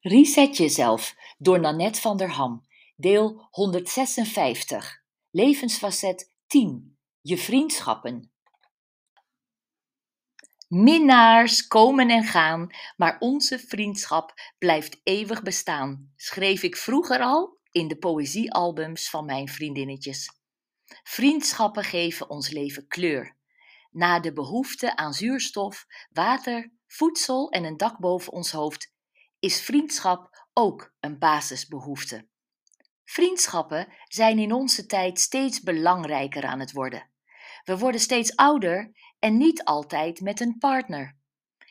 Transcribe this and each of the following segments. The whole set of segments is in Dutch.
Reset jezelf door Nanette van der Ham. Deel 156. Levensfacet 10. Je vriendschappen. Minnaars komen en gaan, maar onze vriendschap blijft eeuwig bestaan, schreef ik vroeger al in de poëziealbums van mijn vriendinnetjes. Vriendschappen geven ons leven kleur. Na de behoefte aan zuurstof, water, voedsel en een dak boven ons hoofd is vriendschap ook een basisbehoefte. Vriendschappen zijn in onze tijd steeds belangrijker aan het worden. We worden steeds ouder en niet altijd met een partner.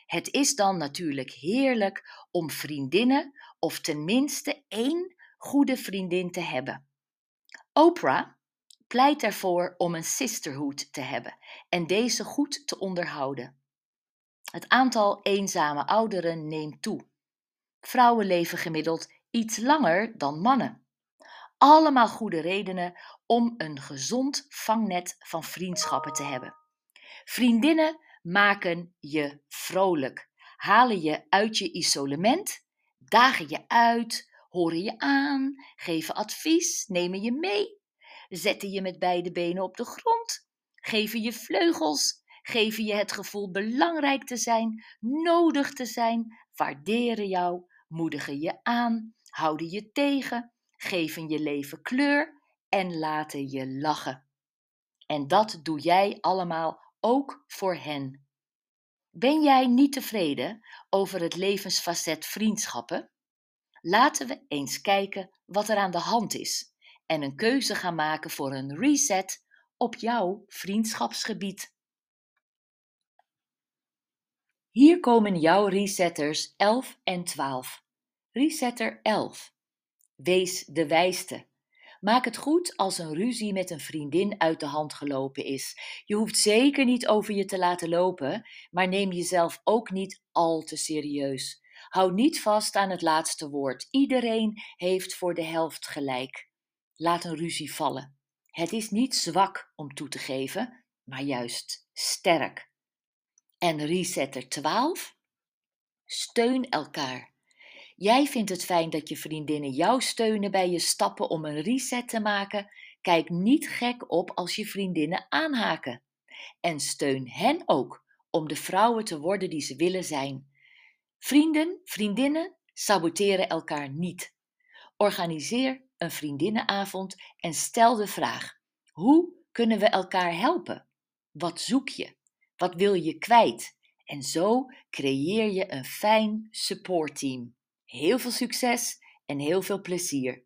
Het is dan natuurlijk heerlijk om vriendinnen of tenminste één goede vriendin te hebben. Oprah pleit ervoor om een sisterhood te hebben en deze goed te onderhouden. Het aantal eenzame ouderen neemt toe. Vrouwen leven gemiddeld iets langer dan mannen. Allemaal goede redenen om een gezond vangnet van vriendschappen te hebben. Vriendinnen maken je vrolijk, halen je uit je isolement, dagen je uit, horen je aan, geven advies, nemen je mee, zetten je met beide benen op de grond, geven je vleugels, geven je het gevoel belangrijk te zijn, nodig te zijn, waarderen jou, moedigen je aan, houden je tegen, geven je leven kleur en laten je lachen. En dat doe jij allemaal ook voor hen. Ben jij niet tevreden over het levensfacet vriendschappen? Laten we eens kijken wat er aan de hand is en een keuze gaan maken voor een reset op jouw vriendschapsgebied. Hier komen jouw resetters 11 en 12. Resetter 11. Wees de wijste. Maak het goed als een ruzie met een vriendin uit de hand gelopen is. Je hoeft zeker niet over je te laten lopen, maar neem jezelf ook niet al te serieus. Hou niet vast aan het laatste woord. Iedereen heeft voor de helft gelijk. Laat een ruzie vallen. Het is niet zwak om toe te geven, maar juist sterk. En resetter 12. Steun elkaar. Jij vindt het fijn dat je vriendinnen jou steunen bij je stappen om een reset te maken. Kijk niet gek op als je vriendinnen aanhaken. En steun hen ook om de vrouwen te worden die ze willen zijn. Vrienden, vriendinnen saboteren elkaar niet. Organiseer een vriendinnenavond en stel de vraag: hoe kunnen we elkaar helpen? Wat zoek je? Wat wil je kwijt? En zo creëer je een fijn supportteam. Heel veel succes en heel veel plezier.